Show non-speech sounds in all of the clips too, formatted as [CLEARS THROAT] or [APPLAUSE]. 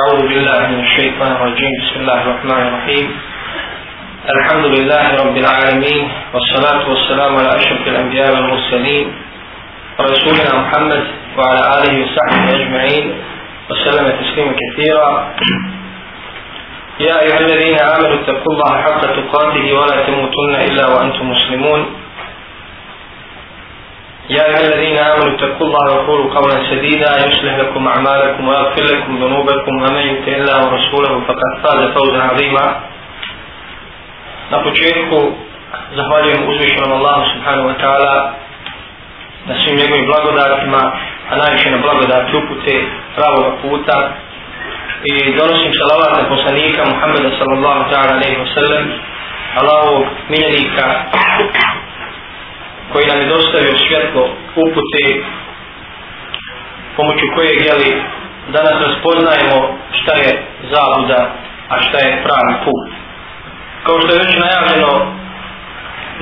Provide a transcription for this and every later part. أعوذ بالله من الشيطان الرجيم بسم الله الرحمن الرحيم الحمد لله رب العالمين والصلاة والسلام على أشرف الأنبياء والمرسلين رسولنا محمد وعلى آله وصحبه أجمعين وسلم تسليما كثيرا يا أيها الذين آمنوا اتقوا الله حق تقاته ولا تموتن إلا وأنتم مسلمون يا أيها الذين آمنوا اتقوا الله وقولوا قولا سديدا يصلح لكم أعمالكم ويغفر لكم ذنوبكم ومن يطع الله ورسوله فقد فاز فوزا عظيما. نقول شيخكم زهوالهم أزوجهم الله سبحانه وتعالى نسيم يقول بلغوا ذاتما أنا أشهد بلغوا ذات يوكوتي رابو ربوتا i donosim salavat na poslanika Muhammeda sallallahu ta'ala alaihi wa sallam Allahu miljenika koji nam je dostavio svjetlo upute pomoću koje jeli danas razpoznajemo šta je zabuda, a šta je pravi put. Kao što je već najavljeno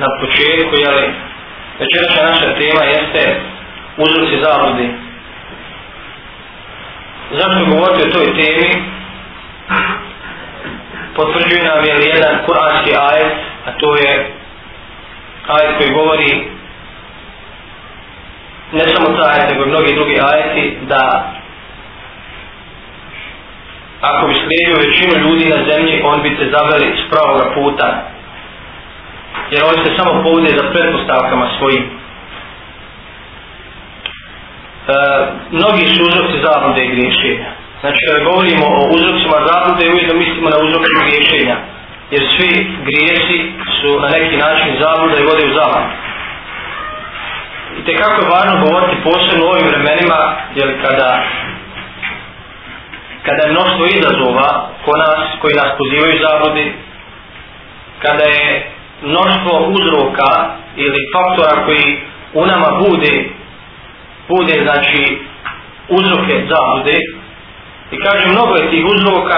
na početku, jeli, večerašnja naša tema jeste uzruci zabudi. Zašto govoriti o toj temi? Potvrđuje nam je jedan kuranski ajet, a to je ajet koji govori ne samo ta ajet, nego i mnogi drugi ajeti, da ako bi slijedio većinu ljudi na zemlji, on bi te zaveli s pravog puta. Jer oni se samo povode za pretpostavkama svojim. E, mnogi su uzroci zabude i griješenja. Znači, kada govorimo o uzrocima zabude, ujedno mislimo na uzroke griješenja jer svi grijesi su na neki način zabluda i vode u zamanu. I te kako je važno govoriti posebno u ovim vremenima, jer kada kada je mnoštvo izazova ko nas, koji nas pozivaju zabludi, kada je mnoštvo uzroka ili faktora koji u nama bude bude znači uzroke zabude, I kaže, mnogo je tih uzroka,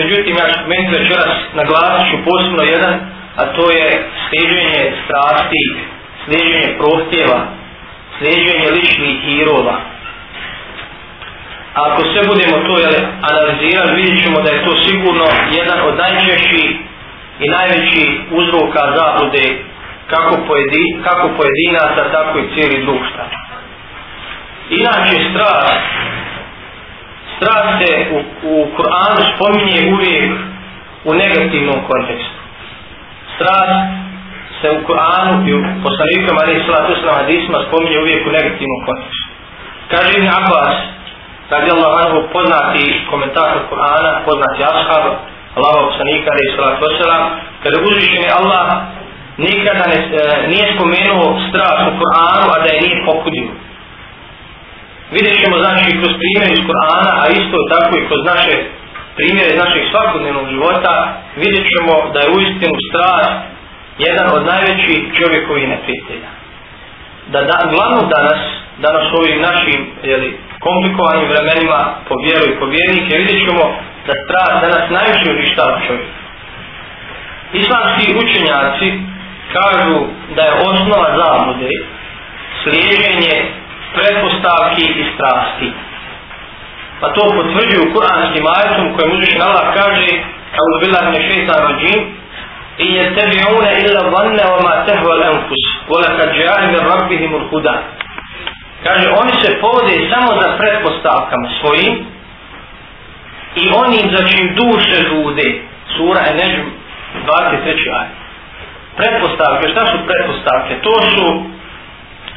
međutim, ja ću meni večeras naglasit ću posebno jedan, a to je sliđenje strasti, sliđenje prohtjeva, sliđenje ličnih hirova. Ako sve budemo to analizirali, vidjet ćemo da je to sigurno jedan od najčešćih i najveći uzroka zablude kako, pojedi, kako pojedinaca, tako i cijeli društva. Inače, strast strah se u, u Kur'anu spominje uvijek u negativnom kontekstu. Strah se u Kur'anu i u poslanika Marije Salatu Islam Hadisma spominje uvijek u negativnom kontekstu. Kaže Ibn Abbas, radi Allah Anhu, poznati komentator Kur'ana, poznati ashab, Allaho poslanika Marije Salatu Islam, kada uzvišen je Allah, nikada ne, e, nije spomenuo strah u Kur'anu, a da je nije pokudio vidjet ćemo znači kroz primjer iz Korana, a isto tako i kroz naše primjere iz našeg svakodnevnog života, vidjet ćemo da je uistinu strast jedan od najvećih čovjekovih neprijatelja. Da, da, glavno danas, danas u ovim našim jeli, komplikovanim vremenima po vjeru i po vjernike, vidjet ćemo da strast danas najviše uništava čovjek. Islamski učenjaci kažu da je osnova zamude slijeđenje pretpostavki i strasti. Pa to potvrđuju kuranskim ajetom koje muzeš Allah kaže kao da bila ne šeta rođim i je tebi une illa vanne o ma tehva l'enfus vola kad žarime rabbihim ul huda. Kaže oni se povode samo za pretpostavkama svojim i onim za čim duše bude sura je neđu 23. ajet. Pretpostavke, šta su pretpostavke? To su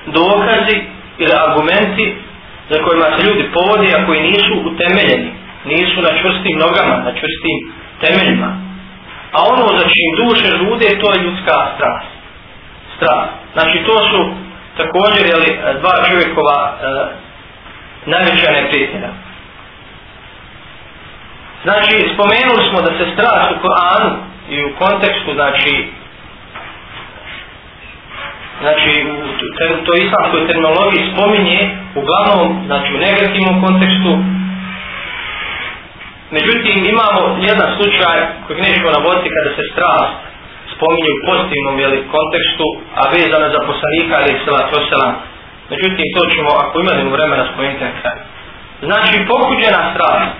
dokazi ili argumenti za kojima se ljudi povodi, a koji nisu utemeljeni, nisu na čvrstim nogama, na čvrstim temeljima. A ono za čim duše lude, to je ljudska strast. Strast. Znači to su također jeli, dva čovjekova e, najveća nekretnjena. Znači, spomenuli smo da se strast u Koranu i u kontekstu, znači, znači u toj islamskoj terminologiji spominje uglavnom znači u negativnom kontekstu međutim imamo jedan slučaj kojeg nećemo navoditi kada se strast spominje u pozitivnom jeli, kontekstu a vezana za poslanika ili sela trosela međutim to ćemo ako imamo vremena spominjati na kraju znači pokuđena strast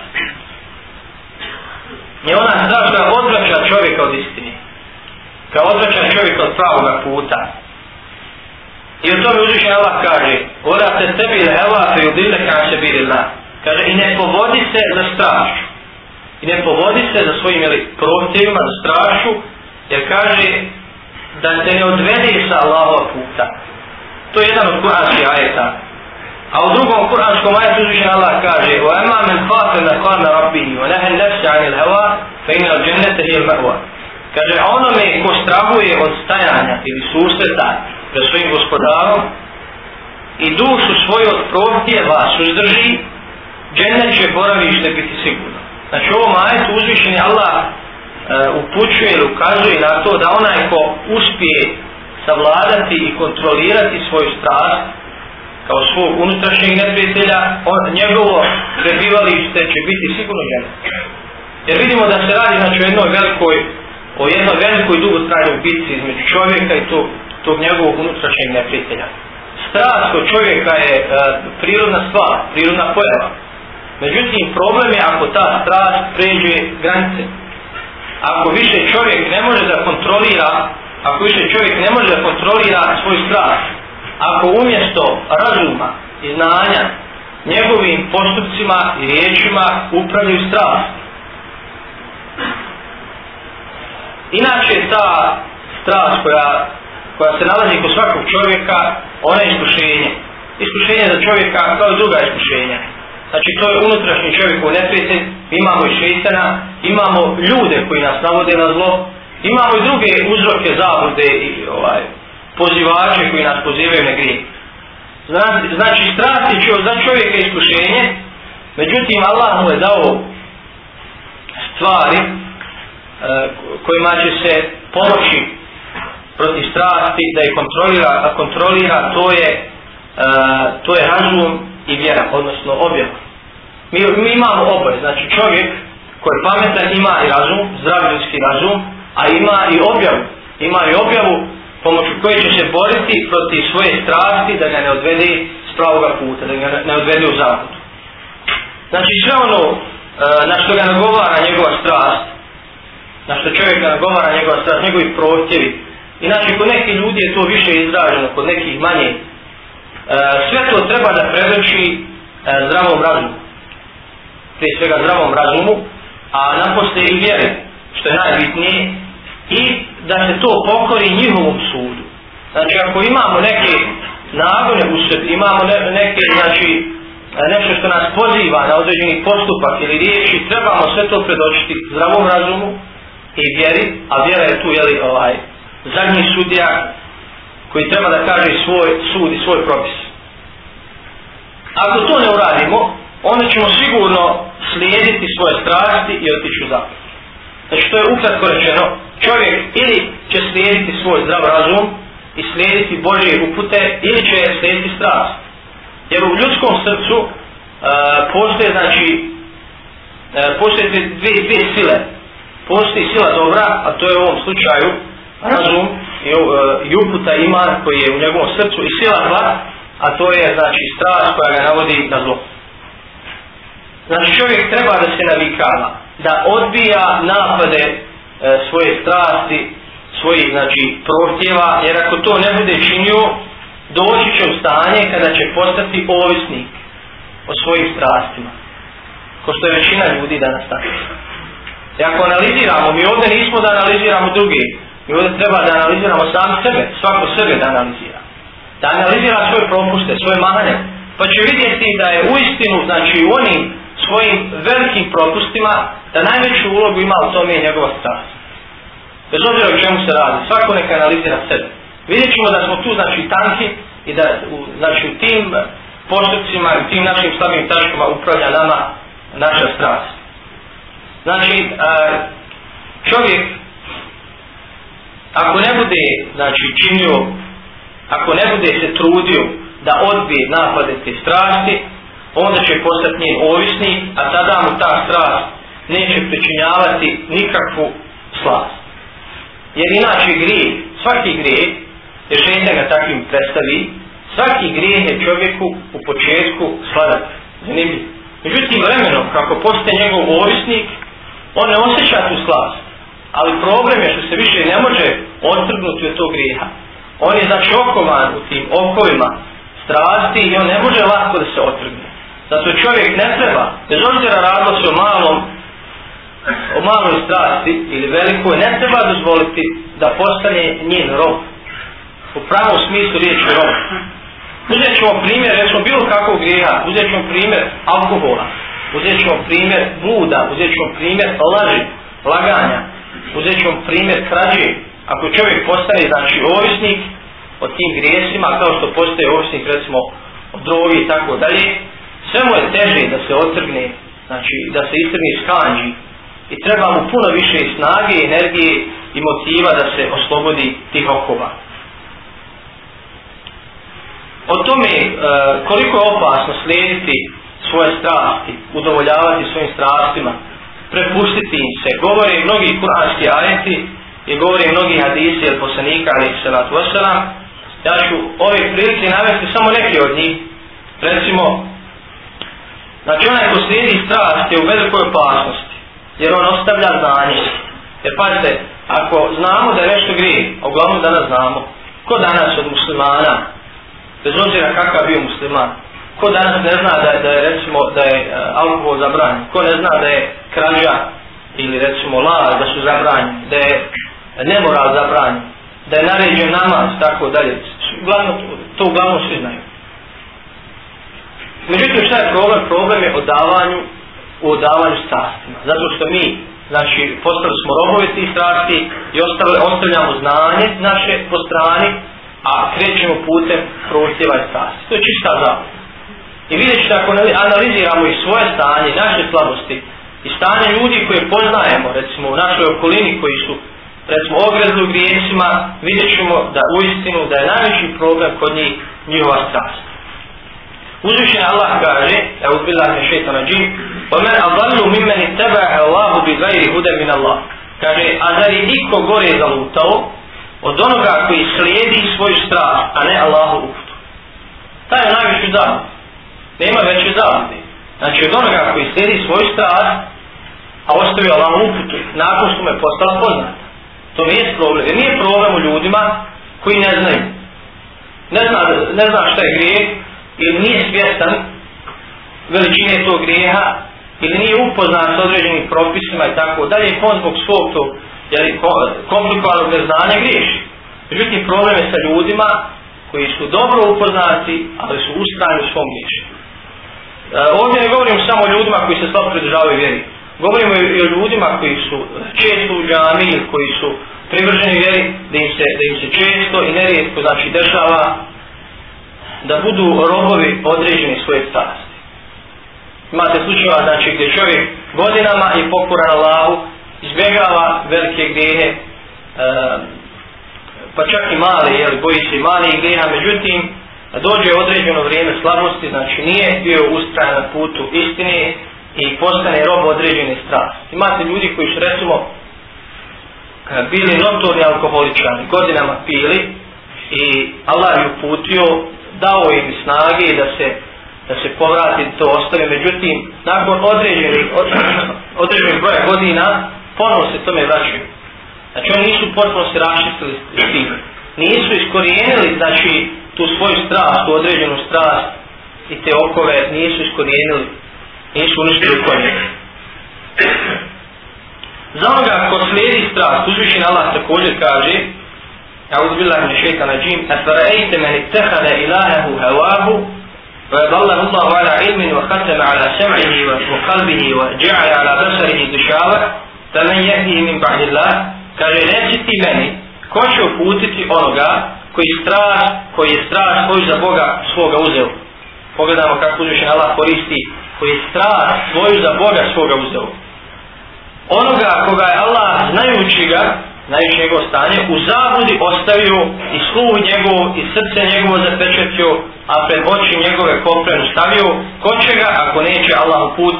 je ona strast koja odvraća čovjeka od istine koja odvraća čovjeka od pravog puta I o tome uđeš Allah kaže, voda se tebi ili Allah fe ubile kaže bi ili Kaže, i ne povodi se za strašu. I ne povodi se za svojim ili prohtjevima, za strašu, jer kaže da te ne odvede sa Allahova puta. To je jedan od kuranskih ajeta. A u drugom kuranskom ajetu uzvišen Allah kaže O ema men fafe na kana rabbihi O nehen nefse ani il hava Fe ina džennete il mehva Kaže, a onome ko strahuje od stajanja ili susreta za svojim gospodarom i dušu svoju od prohtjeva suzdrži, džene će boravište biti sigurno. Znači u ovom ajetu uzvišen je Allah e, upućuje ili ukazuje na to da onaj ko uspije savladati i kontrolirati svoju strast kao svog unutrašnjeg neprijatelja, on, njegovo prebivalište će biti sigurno džene. Jer vidimo da se radi znači, o jednoj velikoj o jednoj velikoj dugotrajnoj bitci između čovjeka i tog tog njegovog unutrašnjeg neprijatelja. Strast kod čovjeka je e, prirodna stvar, prirodna pojava. Međutim, problem je ako ta strast pređe granice. Ako više čovjek ne može da kontrolira, ako više čovjek ne može da kontrolira svoj strast, ako umjesto razuma i znanja njegovim postupcima i riječima upravljaju strast. Inače, ta strast koja koja se nalazi kod svakog čovjeka, ona je iskušenje. Iskušenje za čovjeka kao i druga iskušenja. Znači to je unutrašnji čovjek koji ne prijete, imamo i šeitana, imamo ljude koji nas navode na zlo, imamo i druge uzroke zabude i ovaj, pozivače koji nas pozivaju na grije. Znači strast je čo, za čovjeka iskušenje, međutim Allah mu je dao stvari e, kojima će se pomoći protiv strasti, da je kontrolira, a kontrolira to je e, to je razum i vjera, odnosno objav. Mi, mi imamo oboje, znači čovjek koji je pametan ima i razum, zdrav ljudski razum, a ima i objavu. Ima i objavu pomoću koje će se boriti protiv svoje strasti da ga ne odvede s pravoga puta, da ga ne odvede u zavodu. Znači sve ono e, na što ga nagovara njegova strast, na što čovjek nagovara njegova strast, njegovi prohtjevi, Inači, kod nekih ljudi je to više izraženo, kod nekih manje. E, sve to treba da prevrči e, zdravom razumu. Prije svega zdravom razumu, a naposlije i vjeri, što je najbitnije, i da se to pokori njihovom sudu. Znači, ako imamo neke nagone u sebi, imamo ne, neke, znači, nešto što nas poziva na određeni postupak ili riječi, trebamo sve to predočiti zdravom razumu i vjeri, a vjera je tu, jeli, ovaj, zadnji sudija koji treba da kaže svoj sud i svoj propis. Ako to ne uradimo, onda ćemo sigurno slijediti svoje strasti i otići u zapad. Znači to je ukratko rečeno, čovjek ili će slijediti svoj zdrav razum i slijediti Božje upute ili će slijediti strast. Jer u ljudskom srcu e, postoje znači e, postoje dvije, dvije sile. Postoji sila dobra, a to je u ovom slučaju razum i, uh, i uputa ima koji je u njegovom srcu i sila dva, a to je znači strast koja ga navodi na zlo. Znači čovjek treba da se navikava, da odbija napade e, svoje strasti, svojih znači prohtjeva, jer ako to ne bude činio, doći će u stanje kada će postati ovisnik o svojim strastima. Ko što je većina ljudi danas tako. I ako analiziramo, mi ovdje nismo da analiziramo drugi, I ovdje treba da analiziramo sam sebe, svako sebe da analizira. Da analizira svoje propuste, svoje mahanje. Pa će vidjeti da je u istinu, znači u onim svojim velikim propustima, da najveću ulogu ima u tome je njegova strast. Bez obzira u čemu se radi, svako neka analizira sebe. Vidjet ćemo da smo tu znači tanki i da u, znači, u tim postupcima i tim našim slabim tačkama upravlja nama naša strast. Znači, čovjek ako ne bude znači činio ako ne bude se trudio da odbije napade te strasti onda će postati njen ovisni a tada mu ta strast neće pričinjavati nikakvu slast jer inače grije svaki grije jer šeite ga takvim predstavi svaki grije je čovjeku u početku sladat zanimljiv međutim vremenom kako postaje njegov ovisnik on ne osjeća tu slast ali problem je što se više ne može otrgnuti od tog grijeha. On je znači okovan u tim okovima strasti i on ne može lako da se otrgne. Zato čovjek ne treba, bez obzira radilo se o malom, o maloj strasti ili velikoj, ne treba dozvoliti da postane njen rob. U pravom smislu riječi rob. Uzet ćemo primjer, recimo bilo kakvog grijeha, uzet ćemo primjer alkohola, uzet ćemo primjer bluda, uzet ćemo primjer laži, laganja, uzet ću vam primjer krađe. Ako čovjek postane, znači, ovisnik o tim grijesima, kao što postaje ovisnik, recimo, o drogi i tako dalje, sve mu je teže da se otrgne, znači, da se istrgne iz kanđi i treba mu puno više snage, energije i motiva da se oslobodi tih okova. O tome e, koliko je opasno slijediti svoje strasti, udovoljavati svojim strastima, prepustiti im se. Govore mnogi kuranski ajeti i govore mnogi hadisi ili poslanika ali se nas vasala. Ja ću ove prilike navesti samo neke od njih. Recimo, znači onaj ko slijedi strast je u velikoj opasnosti. Jer on ostavlja znanje. Jer pazite, ako znamo da je nešto grije, a uglavnom danas znamo, ko danas od muslimana, bez obzira kakav bio musliman, ko danas ne zna da je, da je recimo da je e, alkohol zabranjen, ko ne zna da je krađa ili recimo la da su zabranjeni, da je nemoral zabranjen, da je naređen namaz, tako dalje, uglavnom, to uglavnom svi znaju. Međutim, šta je problem? Problem je o davanju, u odavanju strastima. Zato što mi, znači, postali smo robovi tih strasti i ostavili, ostavljamo znanje naše po strani, a krećemo putem prošljeva i strasti. To je čista zavljena. I vidjet ćete ako analiziramo i svoje stanje, naše slabosti, i stanje ljudi koje poznajemo, recimo u našoj okolini koji su recimo ogrezli u grijesima, vidjet ćemo da u istinu da je najveći problem kod njih njihova strast. Uzvišen Allah kaže, e uzbila je šeita na džin, o men avallu min meni tebe Allahu bi gajri hude min Allah. Kaže, a da li niko gore je zalutao od onoga koji slijedi svoju strast, a ne Allahu uputu. Taj je najveći zalut nema veće zavrde. Znači od onoga koji slijedi svoj stvar, a ostavi Allah uputu, nakon što mu je postala poznata. To nije problem, jer nije problem u ljudima koji ne znaju. Ne zna, ne zna šta je grijeh, ili nije svjestan veličine tog grijeha, ili nije upoznan s određenim propisima i tako dalje, pa on zbog svog tog jeli, komplikovanog neznanja griješi. Međutim, problem je sa ljudima koji su dobro upoznati, ali su ustrani u svom griješenju. Eh, ovdje ne govorim samo o ljudima koji se slabo pridržavaju vjeri. Govorimo i o ljudima koji su često u džami, koji su privrženi vjeri, da im se, da im se često i nerijetko znači dešava da budu robovi određeni svoje starosti. Imate slučajeva znači, gdje čovjek godinama je pokoran Allahu, izbjegava velike grijehe, e, eh, pa čak i male, jel, boji se i male grijeha, međutim, A dođe određeno vrijeme slavnosti, znači nije bio ustrajan na putu istine i postane rob određene strasti. Imate ljudi koji su recimo bili notorni alkoholičani, godinama pili i Allah ju putio, dao im snage da se da se povrati to ostave, međutim nakon određenih određenih broja godina ponovo se tome vraćaju. Znači oni nisu potpuno se raščistili s tim. Nisu iskorijenili, znači tu svoju strast, tu određenu strast i te okove nisu iskorijenili, nisu uništili u Za onoga ko slijedi strast, uzvišen Allah također kaže Ja uzbillah mi šeitan na džim Afara'ejte meni tehane ilahehu hevahu وَيَضَلَّ اللَّهُ عَلَى عِلْمٍ وَخَتَمَ عَلَى سَمْعِهِ وَقَلْبِهِ وَجَعَلَ عَلَى بَصَرِهِ دُشَاوَةً فَمَنْ يَهْدِهِ مِنْ بَعْدِ اللَّهِ كَرِ رَجِتِ مَنِي كَوْشُ فُوتِتِ أَنُغَا koji strah, koji je strah svoj za Boga svoga uzeo. Pogledamo kako uzvišen Allah koristi, koji je strah svoj za Boga svoga uzeo. Onoga koga je Allah znajući ga, najviše njegov stanje, u zabludi ostavio i sluh njegov i srce njegovo zapečetio, a pred oči njegove kopren stavio, ko će ga ako neće Allah put.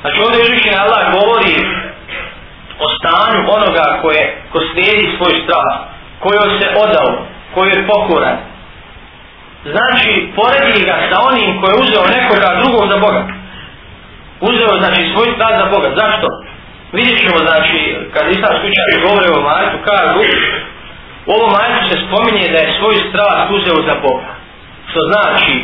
Znači ovdje uzvišen Allah govori o stanju onoga koje, ko slijedi svoj strast kojoj se odao, kojoj je pokoran. Znači, poredi ga sa onim koji je uzeo nekoga drugog za Boga. Uzeo, znači, svoj stan za Boga. Zašto? Vidjet ćemo, znači, kad Islam skućari govore o majetu, kažu, u ovom majetu se spominje da je svoj strast uzeo za Boga. Što znači,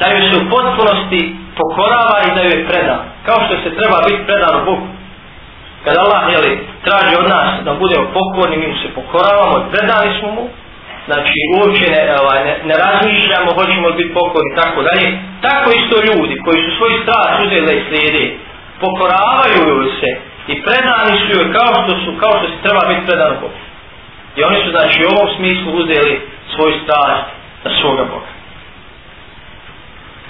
da ju se u potpunosti pokorava i da ju je predan. Kao što se treba biti predan u Bogu kada Allah jeli, traži od nas da budemo pokorni, mi mu se pokoravamo, predali smo mu, znači uopće ne, ovaj, ne, ne razmišljamo, hoćemo biti pokorni i tako dalje. Tako isto ljudi koji su svoj strah uzeli i slijedi, pokoravaju se i predani su joj kao što su, kao što se treba biti predan u Bogu. I oni su znači u ovom smislu uzeli svoj strah na svoga Boga.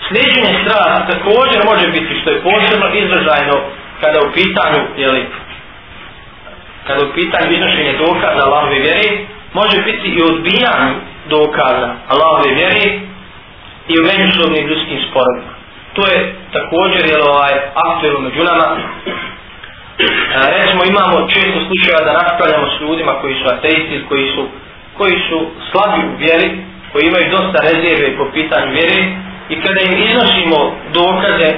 Sljeđenje strasti također može biti što je posebno izražajno kada je u pitanju jeli, kada u pitanju iznošenje dokaza Allahove vjere, može biti i odbijan dokaza Allahove vjere i u međusobnim ljudskim sporovima. To je također jel, ovaj, aktuelno među nama. E, recimo imamo često slučaja da raspravljamo s ljudima koji su ateisti, koji su, koji su slabi u vjeri, koji imaju dosta rezerve po pitanju vjeri i kada im iznosimo dokaze,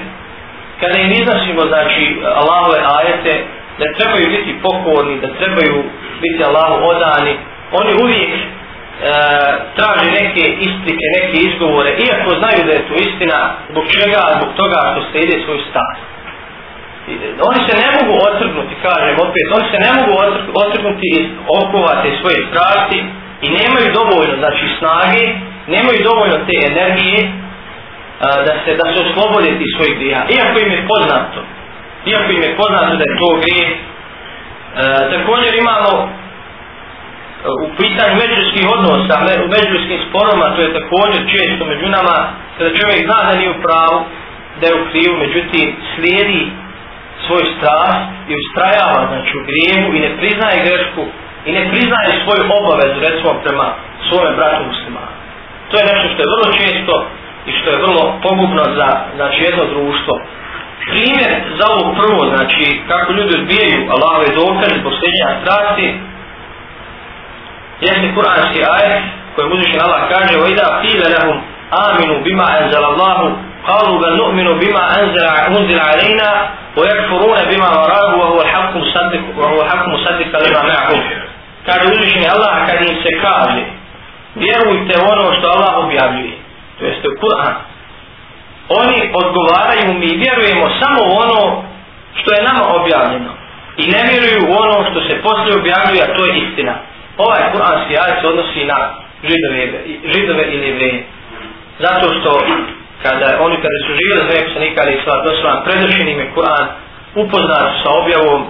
kada im iznosimo znači, Allahove ajete, da trebaju biti pokorni, da trebaju biti Allahu odani, oni uvijek e, traži neke isprike, neke izgovore, iako znaju da je to istina, zbog čega, zbog toga što slijede svoj stav. I, oni se ne mogu otrgnuti, kažem opet, oni se ne mogu otrgnuti iz okova te svoje strasti i nemaju dovoljno, znači, snage, nemaju dovoljno te energije a, e, da se da se oslobodite iz svojih grija, iako im je poznato iako im je poznato da je to grije. E, također imamo e, u pitanju međuskih odnosa, u međuskim sporoma, to je također često među nama, kada čovjek zna da nije u pravu, da je u krivu, međutim slijedi svoj strast i ustrajava znači, u grijevu i ne priznaje grešku i ne priznaje svoju obavezu recimo prema svome bratu muslima. To je nešto što je vrlo često i što je vrlo pogubno za znači, jedno društvo primjer za ovo prvo, znači kako ljudi odbijaju Allahove dokaze posljednja strasti, jesni kuranski ajet koji uzvišen Allah kaže وَإِذَا قِيلَ لَهُمْ آمِنُوا بِمَا أَنْزَلَ اللَّهُ قَالُوا بَلْ نُؤْمِنُوا بِمَا أَنْزَلَ أُنْزِلَ عَلَيْنَا وَيَكْفُرُونَ بِمَا وَرَاهُ وَهُوَ الْحَقُّ مُصَدِّقُ وَهُوَ الْحَقُّ مُصَدِّقَ لِمَا مَعْهُمْ Kaže uzvišen Allah kad im se kaže vjerujte ono što Allah objavljuje to jeste u Kur'an oni odgovaraju mi vjerujemo samo u ono što je nama objavljeno i ne vjeruju u ono što se poslije objavljuje a to je istina ovaj kuranski ajac odnosi na židove, židove i nevrije zato što kada oni kada su živjeli za vrijeme sanika ali sva to su vam predošeni ime Kur'an upoznat sa objavom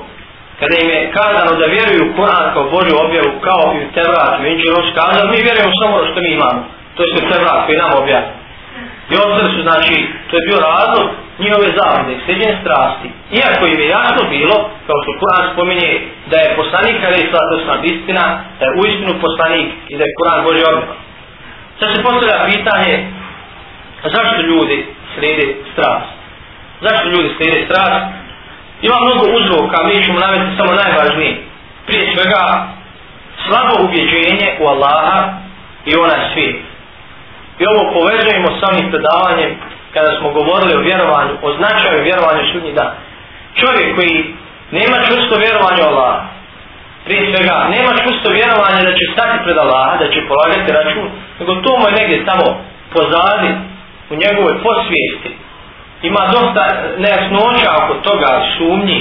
kada im je kazano da vjeruju u Kur'an kao Božju objavu kao i u Tevrat i Inđirus kazano mi vjerujemo samo ono što mi imamo to je Tevrat koji nam objavljeno I ostali su, znači, to je bio razlog njihove zavode, sređenje strasti. Iako im je jasno bilo, kao što Kur'an spominje, da je poslanik, ali je slatno sam istina, da je uistinu poslanik i da je Kur'an Boži objava. Sad se postavlja pitanje, zašto ljudi slijede strast? Zašto ljudi slijede strast? Ima mnogo uzroka, mi ćemo navjeti samo najvažnije. Prije svega, slabo ubjeđenje u Allaha i onaj svijet. I ovo povezujemo s onim predavanjem kada smo govorili o vjerovanju, o značaju vjerovanja sudnji dan. Čovjek koji nema čusto vjerovanja Allah, prije svega, nema čusto vjerovanja da će stati pred Allah, da će polagati račun, nego to mu je negdje tamo pozadni u njegovoj posvijesti. Ima dosta nejasnoća oko toga sumnji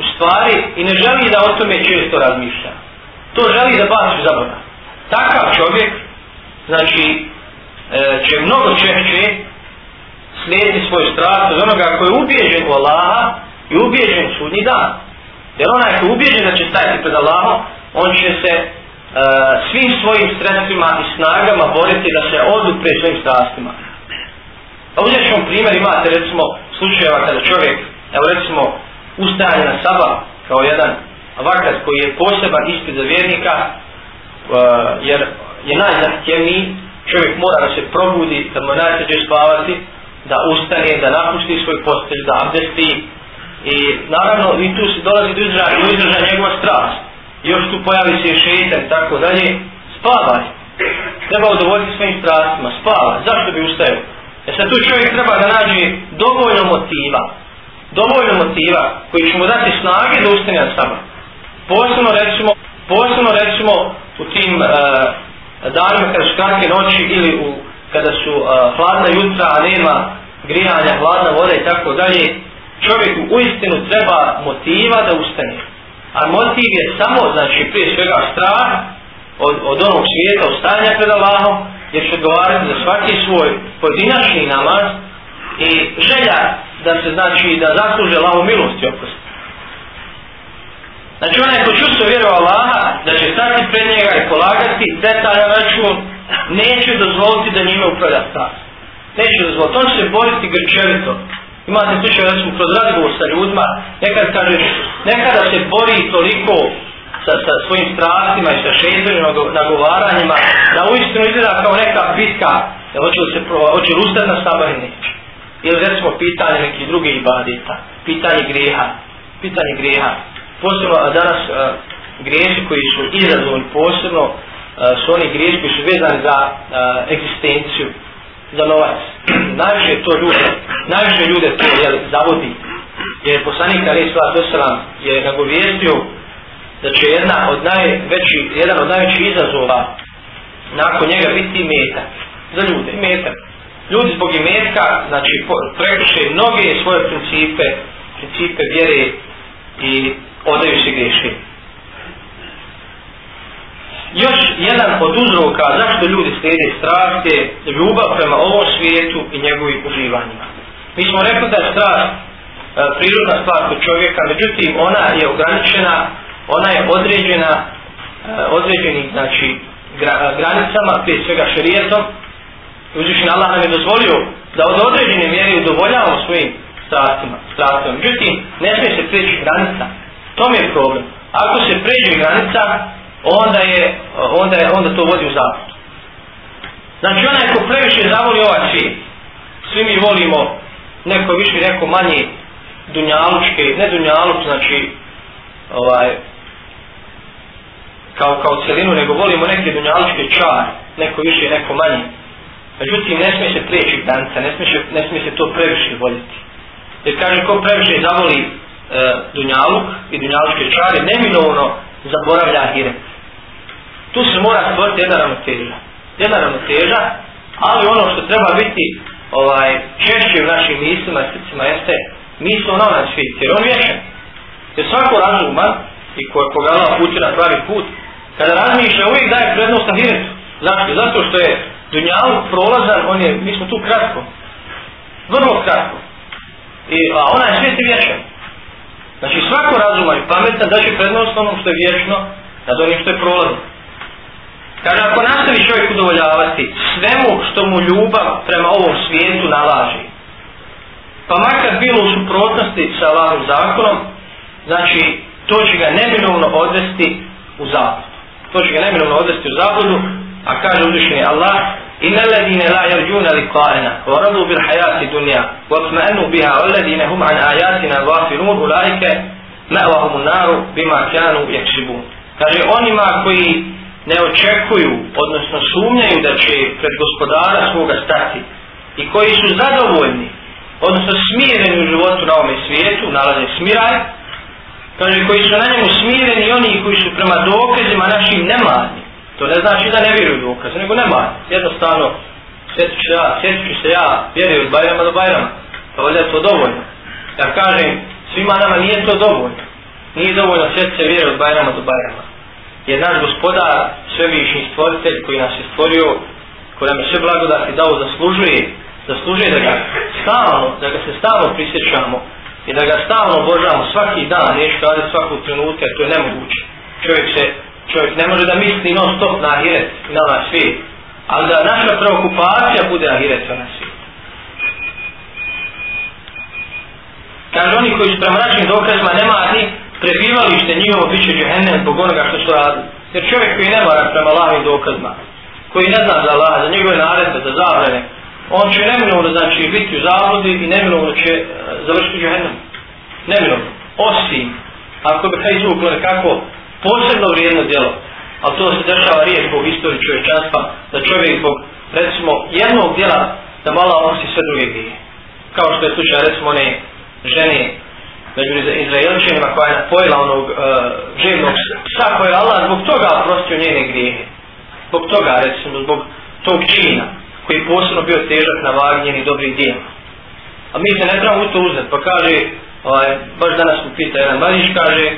u stvari i ne želi da o tome često razmišlja. To želi da baci u zaborav. Takav čovjek, znači, E, će mnogo češće slijediti svoj strast od onoga koji je ubijeđen u Allaha i ubijeđen sudnji dan. Jer onaj koji je ubijeđen da će stajati pred Allahom, on će se e, svim svojim sredstvima i snagama boriti da se odupre svojim strastima. A pa uzet ću primjer, imate recimo slučajeva kada čovjek, evo recimo ustajanje na sabah kao jedan vakat koji je poseban ispred za vjernika, e, jer je najzahtjevniji čovjek mora da se probudi, da mu najteđe spavati, da ustane, da napusti svoj postelj, da abdesti. I naravno, i tu se dolazi do izraža, do izraža njegova strast. Još tu pojavi se šeitan, tako dalje. Spavaj. Treba udovoljiti svojim strastima. Spavaj. Zašto bi ustajao? E sad tu čovjek treba da nađe dovoljno motiva. Dovoljno motiva koji će mu dati snage da ustane na sabah. Posebno recimo, posebno recimo u tim uh, danima kada su kratke noći ili u, kada su uh, hladna jutra, a nema grijanja, hladna voda i tako dalje, čovjeku u istinu treba motiva da ustane. A motiv je samo, znači, prije svega strah od, od onog svijeta ustanja pred Allahom, gdje će odgovarati za svaki svoj pojedinačni namaz i želja da se, znači, da zasluže Allahom milosti oprosti. Znači, onaj ko čusto vjeruje Allah, da će stati pred njega i polagati sve taj račun, neće dozvoliti da njime upravlja stan. Neće dozvoliti, on će se boriti grčevito. Imate slučaj, recimo, kroz razgovor sa ljudima, nekad kaže, nekada se bori toliko sa, sa svojim strastima i sa šeizvenim nagovaranjima, da uistinu izgleda kao neka bitka, da hoće li se hoće li ustati na sabarini, ili recimo pitanje neki drugih ibadita, pitanje greha, pitanje greha. Posebno danas, uh, grijesi koji su izazvani posebno a, e, su oni grijesi koji su vezani za a, e, eksistenciju, za novac. [CLEARS THROAT] najviše to ljude, najviše ljude to je zavodi. Jer poslanik Ali Svala Tosalam je nagovijestio da će jedna od najveći, jedan od najvećih izazova nakon njega biti meta za ljude, meta. Ljudi zbog imetka, znači, prekuše mnoge svoje principe, principe vjere i odaju se grešenje. Još jedan od uzroka zašto ljudi slijede strast je ljubav prema ovom svijetu i njegovim uživanjima. Mi smo rekli da je strast e, prirodna stvar kod čovjeka, međutim ona je ograničena, ona je određena e, određenim znači, gra, granicama, prije svega šerijetom. Uzvišen Allah nam je dozvolio da od određene mjere udovoljavamo svojim strastima, strastima. Međutim, ne smije se prijeći granica. To mi je problem. Ako se pređe granica, onda je onda je onda to vodi u zavod znači onaj ko previše zavoli ovaj svijet svi mi volimo neko više neko manje dunjalučke ne dunjaluč znači ovaj kao kao celinu nego volimo neke dunjalučke čare neko više neko manje međutim ne smije se prijeći danca ne smije, ne smije se to previše voljeti jer kaže ko previše zavoli e, dunjaluk i dunjalučke čare neminovno zaboravlja hiret tu se mora stvoriti jedna ravnoteža. Jedna ravnoteža, ali ono što treba biti ovaj češće u našim mislima i srcima jeste misl ono na svijet, jer on vješan. Jer svako razuma i koja koga Allah puti na pravi put, kada razmišlja uvijek daje prednost na hiretu. Zašto? Zato što je dunjalu prolazan, on je, mi smo tu kratko, vrlo kratko. I, a onaj svijet je vječan. Znači svako razuma i pametan da će prednost onom što je vječno nad onim što je prolazno. Kaže, ako nastavi čovjek udovoljavati svemu što mu ljubav prema ovom svijetu nalaži, pa makar bilo u suprotnosti sa Allahom zakonom, znači, to će ga neminovno odvesti u zabludu. To će ga neminovno odvesti u zabludu, a kaže uzvišeni Allah, Inna alladine la yarjuna liqa'ana wa radu bil hayati dunya wa tma'annu biha alladine hum an ayatina ghafilun ulaika ma'wahum an-nar bima kanu yakshibun. Kaže onima koji ne očekuju, odnosno sumnjaju da će pred gospodara svoga stati i koji su zadovoljni, odnosno smireni u životu na ovom svijetu, nalaze smiraj, kaže koji su na njemu smireni i oni koji su prema dokazima našim nemarni. To ne znači da ne vjeruju dokaze, nego nemarni. Jednostavno, sjetit ću, ja, sjetit ću se ja, vjeruju od Bajrama do Bajrama, pa valjda je to dovoljno. Ja kažem, svima nama nije to dovoljno. Nije dovoljno sjetit se vjeruju od Bajrama do Bajrama je naš gospodar svevišnji stvoritelj koji nas je stvorio koji nam je sve blagodati dao zaslužuje zaslužuje da ga stalno da ga se stalno prisjećamo i da ga stalno obožavamo svaki dan nešto ali svaku trenutku to je nemoguće čovjek se čovjek ne može da misli non stop na ahiret i na ovaj svijet ali da naša preokupacija bude ahiret na svijet kaže oni koji su pre mračnim dokazima nema ni prebivalište njihovo biće džehennem zbog onoga što su radili. Jer čovjek koji ne mora prema Allahovim dokazima, koji ne zna za Allah, za njegove naredbe, za zabrane, on će neminovno znači biti u zabludi i neminovno će e, završiti džehennem. Neminovno. Osim, ako bi kaj izvukle nekako posebno vrijedno djelo, a to se dešava riječ zbog istoriju čovječanstva, da čovjek zbog recimo jednog djela da mala osi sve druge bije. Kao što je slučaj recimo one žene među izraelčinima koja je pojela onog uh, živnog psa koje je Allah zbog toga oprostio njene grijehe. Zbog toga, recimo, zbog tog čina koji je posebno bio težak na vagi njenih dobrih dijela. A mi se ne trebamo u to uzeti, pa kaže, ovaj, baš danas mu pita jedan mladić, kaže, uh,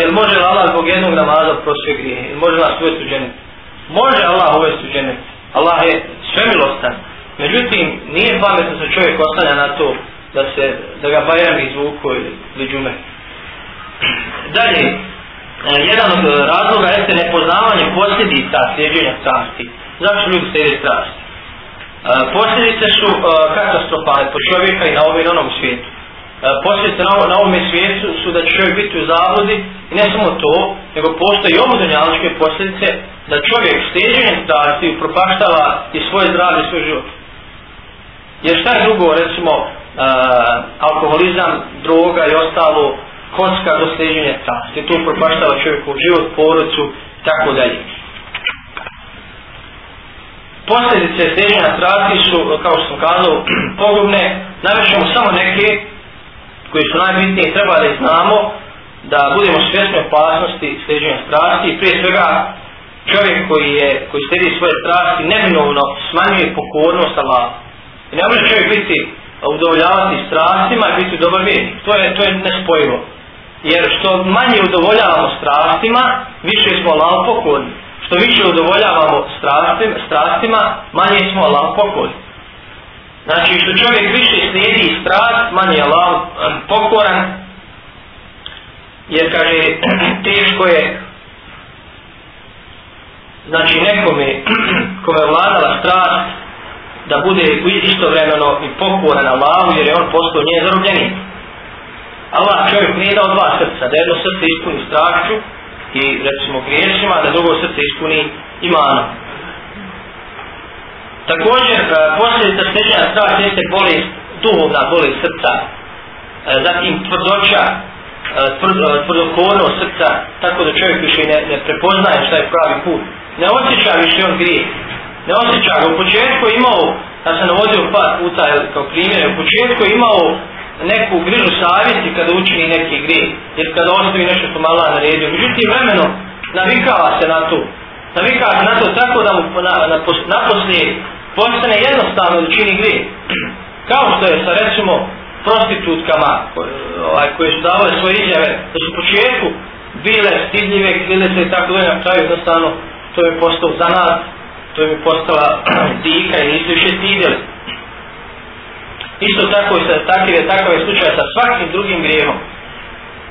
jel može li Allah zbog jednog namaza oprostio grijehe, jel može nas uvesti u dženet? Može Allah uvesti u dženet. Allah je svemilostan. Međutim, nije pametno da čovjek ostane na to da se da ga bajram izvuku ili džume. Dalje, e, jedan od razloga jeste nepoznavanje posljedica sljeđenja strasti. Zašto ljudi slijede strasti? E, posljedice su e, katastrofale po čovjeka i na ovom i na onom svijetu. Posljedice na, na ovom svijetu su da čovjek biti u zavodi i ne samo to, nego postoje i omodonjaličke posljedice da čovjek sljeđenjem strasti upropaštava i svoje zdravlje i svoj život. Jer šta je drugo, recimo, e, alkoholizam, droga i ostalo, kocka do sliđenja časti. Tu propaštava čovjeku život, porodcu, tako dalje. Posljedice sliđenja strasti su, kao što sam kazao, [CLEARS THROAT] pogubne. Navišemo samo neke koji su najbitnije, treba da ih znamo, da budemo svjesni opasnosti sliđenja strasti. Prije svega, čovjek koji, je, koji sledi svoje strasti neminovno smanjuje pokornost Allah. I ne može čovjek biti udovoljavati strastima i biti dobar vjernik. To je, to je nespojivo. Jer što manje udovoljavamo strastima, više smo Allah pokloni. Što više udovoljavamo strastim, strastima, manje smo Allah pokloni. Znači što čovjek više slijedi strast, manje je Allah pokloran. Jer kaže, [CLEARS THROAT] teško je znači nekome [CLEARS THROAT] kome je vladala strast da bude istovremeno i pokoran Allahu jer je on postao nije zarobljenik. Allah čovjek nije dao dva srca, da jedno srce ispuni strahću i recimo griješima, da drugo srce ispuni imanom. Također, e, posljedica stećanja strah jeste bolest, duhovna bolest srca, e, zatim tvrdoća, e, tvrd, tvrdokorno srca, tako da čovjek više ne, ne prepoznaje šta je pravi put. Ne osjeća više on grije, ne osjeća ga. U početku imao, ja sam navodio par puta kao primjer, u početku imao neku grižu savjesti kada učini neki gri, jer kada ostavi nešto što mala na redu. Međutim, vremeno navikava se na to. Navikava se na to tako da mu na, na, na, poslije postane jednostavno da čini gri. [CLEARS THROAT] Kao što je sa recimo prostitutkama koje, ovaj, koje su davale svoje izjave da su u početku bile stidljive, bile se i tako dalje na kraju jednostavno to je postao zanad to je mi postala [CLEARS THROAT] dika i nisu više stidjeli. Isto tako je, sa, takav je, takav je slučaj sa svakim drugim grijehom.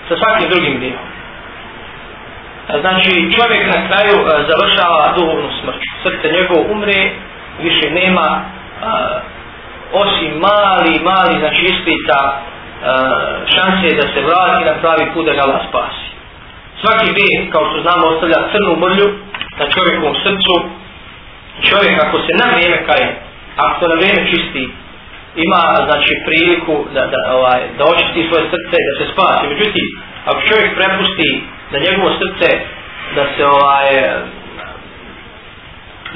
Sa svakim drugim grijehom. Znači, čovjek na kraju a, završava duhovnu smrću. Srce njegov umre, više nema a, osim mali, mali, znači ispita šanse da se vrati na pravi put da ga vas spasi. Svaki bih, kao što znamo, ostavlja crnu mrlju na čovjekovom srcu, čovjek ako se na vrijeme kaje, ako se na vrijeme čisti, ima znači priliku da, da, ovaj, da očisti svoje srce i da se spasi. Međutim, ako čovjek prepusti da njegovo srce da se ovaj,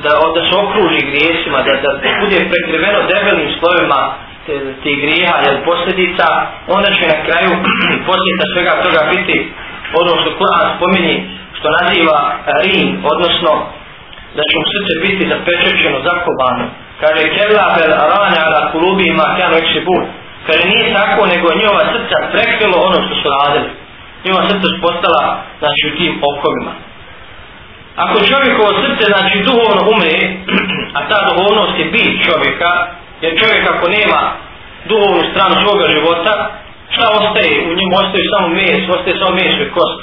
da, da se okruži grijesima, da, da, da bude prekriveno debelim slovima ti grija ili posljedica, onda će na kraju [CLEARS THROAT] posljedica svega toga biti ono što Kur'an spominji, što naziva rin, odnosno da će mu srce biti zapečećeno, zakobano. Kaže, kevla bel arane ala kulubi ima kjan veći bud. Kaže, nije tako, nego njova srca prekrilo ono što su radili. Njova srca su postala, znači, u tim okovima. Ako čovjekovo srce, znači, duhovno umre, [CLEARS THROAT] a ta duhovnost je bit čovjeka, jer čovjek ako nema duhovnu stranu svoga života, šta ostaje? U njemu ostaje samo mes, ostaje samo mes i kost.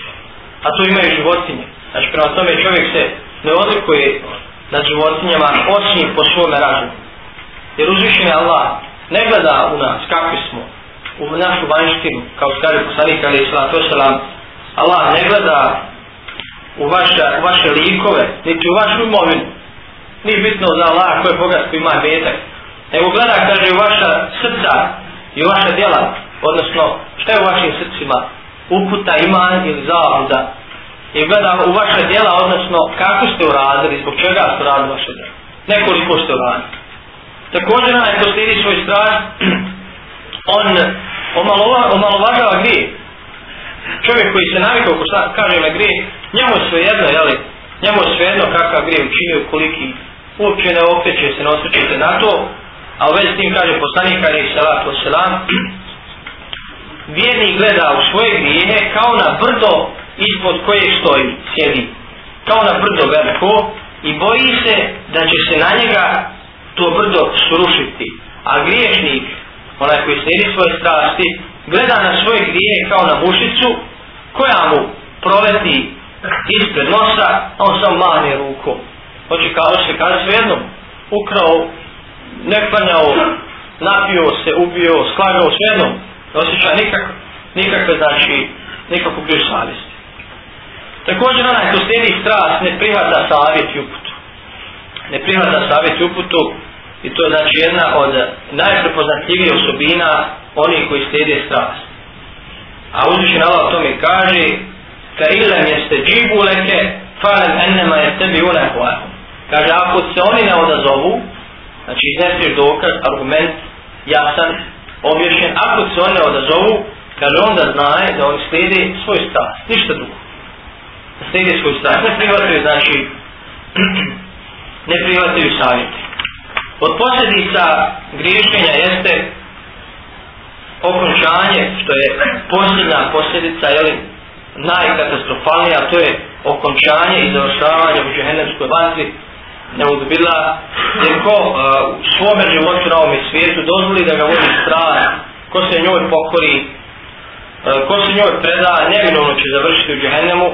A tu imaju životinje. Znači, prema tome čovjek se ne odlikuje na životinjama osim po svome razumu. Jer uzvišen je Allah, ne gleda u nas kakvi smo, u našu vanjštinu, kao skaže poslanik Ali Islana Tosalam, Allah ne gleda u vaše, u vaše likove, niti u vašu imovinu. Nije bitno za Allah koje bogatstvo ima metak. Nego gleda, kaže, u vaša srca i u vaša djela, odnosno, šta je u vašim srcima, uputa, iman ili zavuda, i gleda u vaše djela, odnosno kako ste uradili, zbog čega ste uradili vaše djela. Nekoliko ste uradili. Također onaj ko slidi svoj strah, [CLEARS THROAT] on omalova, omalovažava grije. Čovjek koji se navika oko šta kaže na grije, njemu je sve jedno, jeli? Njemu je sve jedno kakav grije učinio, koliki uopće ne okreće se, ne osrećete na to, a u vezi s tim kaže poslanik, kaže i salat o selam, [CLEARS THROAT] vjerni gleda u svoje grijehe kao na brdo ispod koje stoji, sjedi, kao na brdo veliko, i boji se da će se na njega to brdo srušiti. A griješnik, onaj koji slijedi svoje strasti, gleda na svoje grije kao na mušicu, koja mu proleti ispred nosa, a on samo mani ruku. Hoće kao se kaže sve jednom, ukrao, ne klanjao, napio se, ubio, sklagao sve jednom, ne osjeća nikakve, nikakve znači, nikakvu grišu savjesti. Također onaj ko sledi strast ne prihvata savjet i uputu. Ne prihvata savjet i uputu i to je znači jedna od najprepoznatljivije osobina onih koji slijede strast. A uzviši na Allah tome kaže ka ilam jeste džibu leke falem enema je tebi unako ahum. Kaže ako se oni ne odazovu znači iznesiš dokaz, argument jasan, obješen ako se oni ne odazovu kaže onda znaje da oni slijede svoj strast, ništa drugo sirijskog stranja, ne prihvataju, znači, [CLEARS THROAT] ne prihvataju savjeti. Od posljedica griješenja jeste okončanje, što je posljedna posljedica, jeli, najkatastrofalnija, to je okončanje i završavanje u džehennemskoj vatri, ne odbila, jer ko u uh, svome životu na ovome svijetu dozvoli da ga vodi strana, ko se njoj pokori, uh, ko se njoj preda, neminovno će završiti u džehennemu,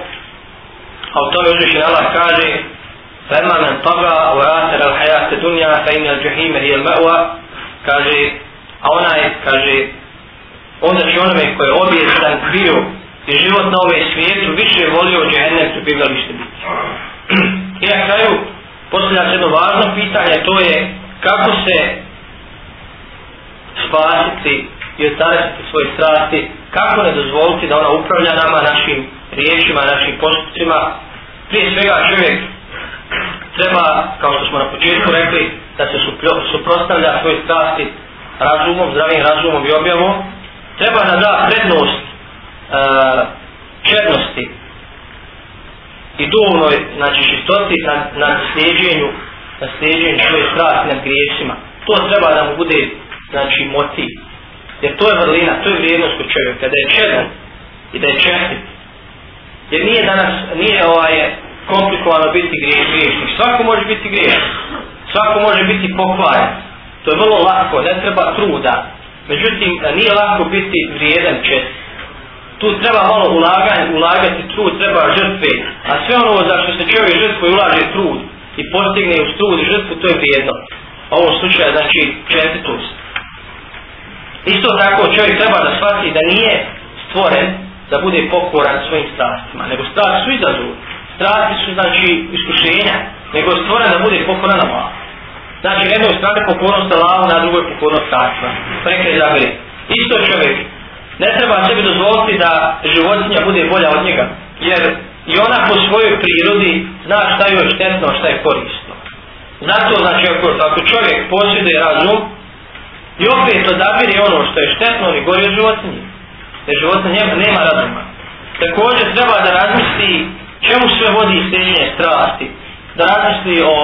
a u tome uzvišen Allah kaže Fema men paga u atara al hayate dunja fe ime al džuhime i al ma'wa kaže a onaj kaže onda će onome koji je objestan bio i život na ovom svijetu više volio džehennem su bivalište biti [CLEARS THROAT] i na kraju postavlja se jedno važno pitanje to je kako se spasiti i ostaviti svoje strasti, kako ne dozvoliti da ona upravlja nama, našim riječima, našim postupcima. Prije svega čovjek treba, kao što smo na početku rekli, da se suprostavlja svoje strasti razumom, zdravim razumom i objavom. Treba da da prednost e, černosti i duhovnoj znači, šistoti na, na sljeđenju na sljeđenju svoje strasti nad griješima. To treba da mu bude znači, motiv. Jer to je vrlina, to je vrijednost kod čovjeka, da je čedan i da je čestit. Jer nije danas, nije ovaj komplikovano biti griješ, griješnik. Svako može biti griješ. Svako može biti pokvaren. To je vrlo lako, ne treba truda. Međutim, nije lako biti vrijedan čest. Tu treba malo ulaganje, ulagati trud, treba žrtve. A sve ono za što se čovjek žrtvo i ulaže trud i postigne uz trud i žrtvu, to je vrijedno. A u ovom slučaju, znači, čestitost. Isto tako čovjek treba da shvati da nije stvoren da bude pokoran svojim strastima, nego strast su izazov, strasti su znači iskušenja, nego je stvoren da bude pokoran na malo. Znači, jedno je strane pokornost Allahu, na drugo je pokornost strastima. Prekaj zabiri. Isto čovjek ne treba sebi dozvoliti da životinja bude bolja od njega, jer i ona po svojoj prirodi zna šta je štetno, šta je korisno. Zato, znači, ako, ako čovjek posjeduje razum, I opet odabiri ono što je štetno ili gori od životinje. Jer životinje nema razuma. Također treba da razmisli čemu sve vodi sljedinje strasti. Da razmisli o,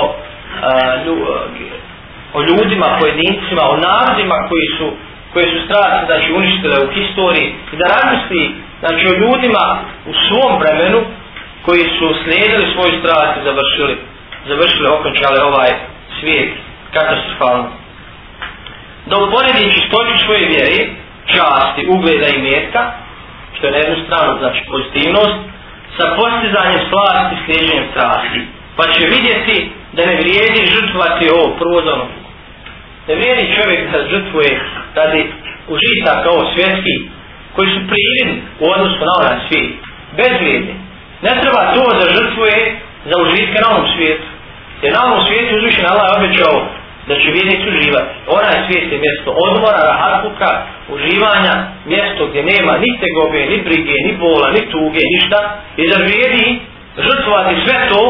a, lju, o ljudima, pojedincima, o narodima koji su koje su strasti znači, uništile u historiji i da razmisli znači, o ljudima u svom vremenu koji su slijedili svoju strast i završili, završili okončali ovaj svijet katastrofalno da uporedi čistoću svoje vjeri, časti, ugleda i mjetka, što je na jednu stranu znači pozitivnost, sa postizanjem slasti i sliježenjem strasti. Pa će vidjeti da ne vrijedi žrtvati ovo prvo za ono. Ne vrijedi čovjek da žrtvuje radi užita kao svjetski koji su prijedni u odnosu na ovaj svijet. Bez vrijedi. Ne treba to da žrtvuje za užitke na ovom svijetu. Jer na ovom svijetu uzvišen Allah je obječao da će vidjeti uživati. Ona je svijest je mjesto odmora, rahatluka, uživanja, mjesto gdje nema ni tegobe, ni brige, ni bola, ni tuge, ništa. I da vrijedi žrtvovati sve to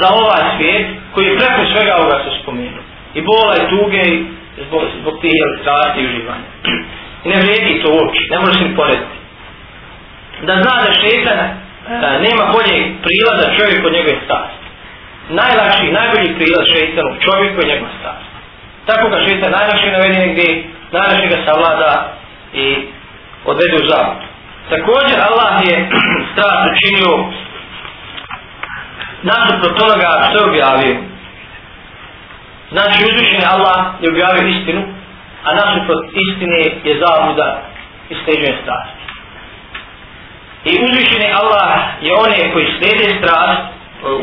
za ovaj svijet koji je preko svega ovoga se spomenuo. I bola i tuge i zbog, zbog tih ilustracije i uživanja. I ne vrijedi to uopće, ne možeš ni porediti. Da zna da šetan e, nema bolje prilaza čovjek od njegove stavstva. Najlakši i najbolji prilaz šeitanu čovjeku je njegov stavstva. Tako ga šeite najlakše navedenje gdje najlakše ga savlada i odvede u zavod. Također Allah je [CLEARS THROAT] strast učinio nasuprot onoga što je objavio. Znači uzvišen je Allah je objavio istinu, a nasuprot istine je zavuda i steđuje strast. I uzvišen je Allah je one koji slijede strast e,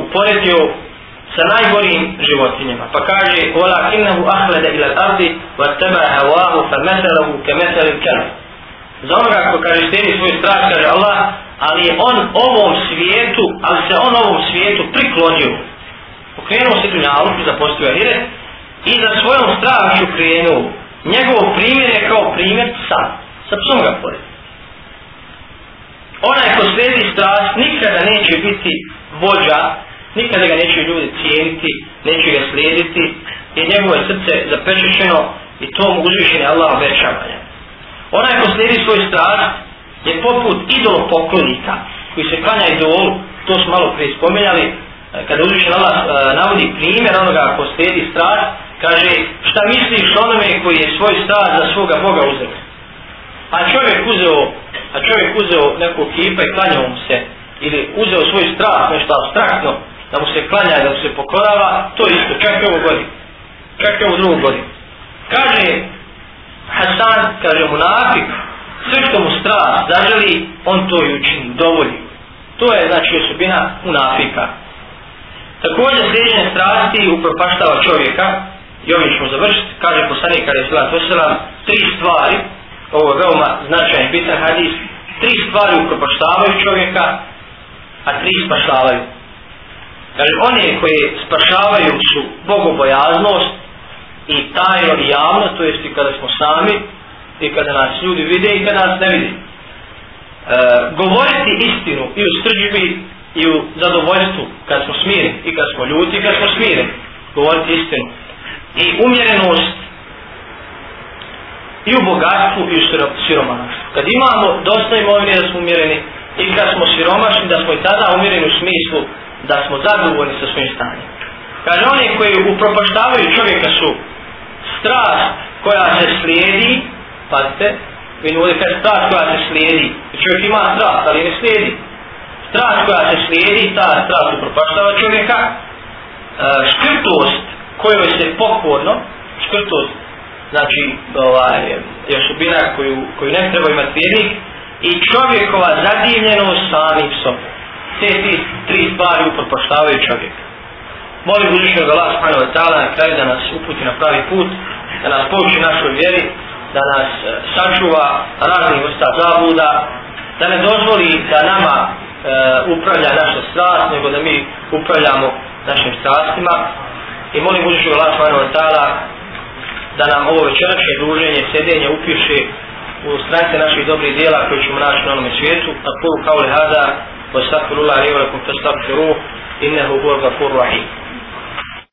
uporedio sa najgorim životinjama. Pa kaže, Ola kinnehu ahlede ila tardi, va teba je havahu fa meselahu ke meselim kanu. Za onoga ko kaže štiri svoj strah, kaže Allah, ali je on ovom svijetu, ali se on ovom svijetu priklonio. Okrenuo se tu nalupu, zapostio Ahire, i za svojom strahu krenuo. Njegov primjer je kao primjer psa, sa psom ga pored. Onaj ko slijedi strast nikada neće biti vođa Nikada ga neće ljudi cijeniti, neće ga slijediti, jer njegovo je srce zapečećeno i to mu uzvišen je Allah obećavanja. Onaj ko slijedi svoj strast je poput idolo poklonika koji se klanja idolu, to smo malo prije spominjali, kada uzvišen Allah e, navodi primjer onoga ko slijedi strast, kaže šta misliš onome koji je svoj strast za svoga Boga uzeo? A čovjek uzeo, a čovjek uzeo neku kipa i klanjao mu se, ili uzeo svoj strah, nešto abstraktno, da mu se klanja, da mu se pokorava, to je isto, čak prvo godi. Čak prvo drugo godi. Kaže Hasan, kaže mu nafik, sve što mu strah zaželi, on to i učini, dovolji. To je znači osobina u nafika. Također sljedećne strasti upropaštava čovjeka, i ovim ćemo završiti, kaže poslanik kada je sve to sve tri stvari, ovo je veoma značajan bitan hadis, tri stvari upropaštavaju čovjeka, a tri spašavaju. Kaže, one koje spašavaju su bogobojaznost i tajno i javno, to jest i kada smo sami i kada nas ljudi vide i kada nas ne vide. E, govoriti istinu i u srđbi i u zadovoljstvu kad smo smireni i kad smo ljuti i kad smo smireni. Govoriti istinu. I umjerenost i u bogatstvu i u siromanost. Kad imamo dosta imovine da smo umjereni i kad smo siromašni da smo i tada umjereni u smislu da smo zadovoljni sa svojim stanjem. Kaže, oni koji upropaštavaju čovjeka su strast koja se slijedi, pazite, vidimo ovdje kada strast koja se slijedi, čovjek ima strast, ali ne slijedi. Strast koja se slijedi, ta strast upropaštava čovjeka, e, škrtost kojoj se pokorno, škrtost, znači, ovaj, je osobina koju, koju ne treba imati vjernik, i čovjekova zadivljenost samim sobom te ti tri stvari upropaštavaju čovjek. Molim uzvišnjeg da Allah subhanahu wa ta'ala na kraju da nas uputi na pravi put, da nas povuči našoj vjeri, da nas e, sačuva raznih vrsta zabuda, da ne dozvoli da nama e, upravlja naša strast, nego da mi upravljamo našim strastima. I molim uzvišnjeg da Allah subhanahu wa ta'ala da nam ovo večerašnje druženje, sedenje upiše u stranice naših dobrih dijela koje ćemo naći na ovom svijetu. Tako kao lehada, واستغفر الله لي ولكم فاستغفروه انه هو الغفور الرحيم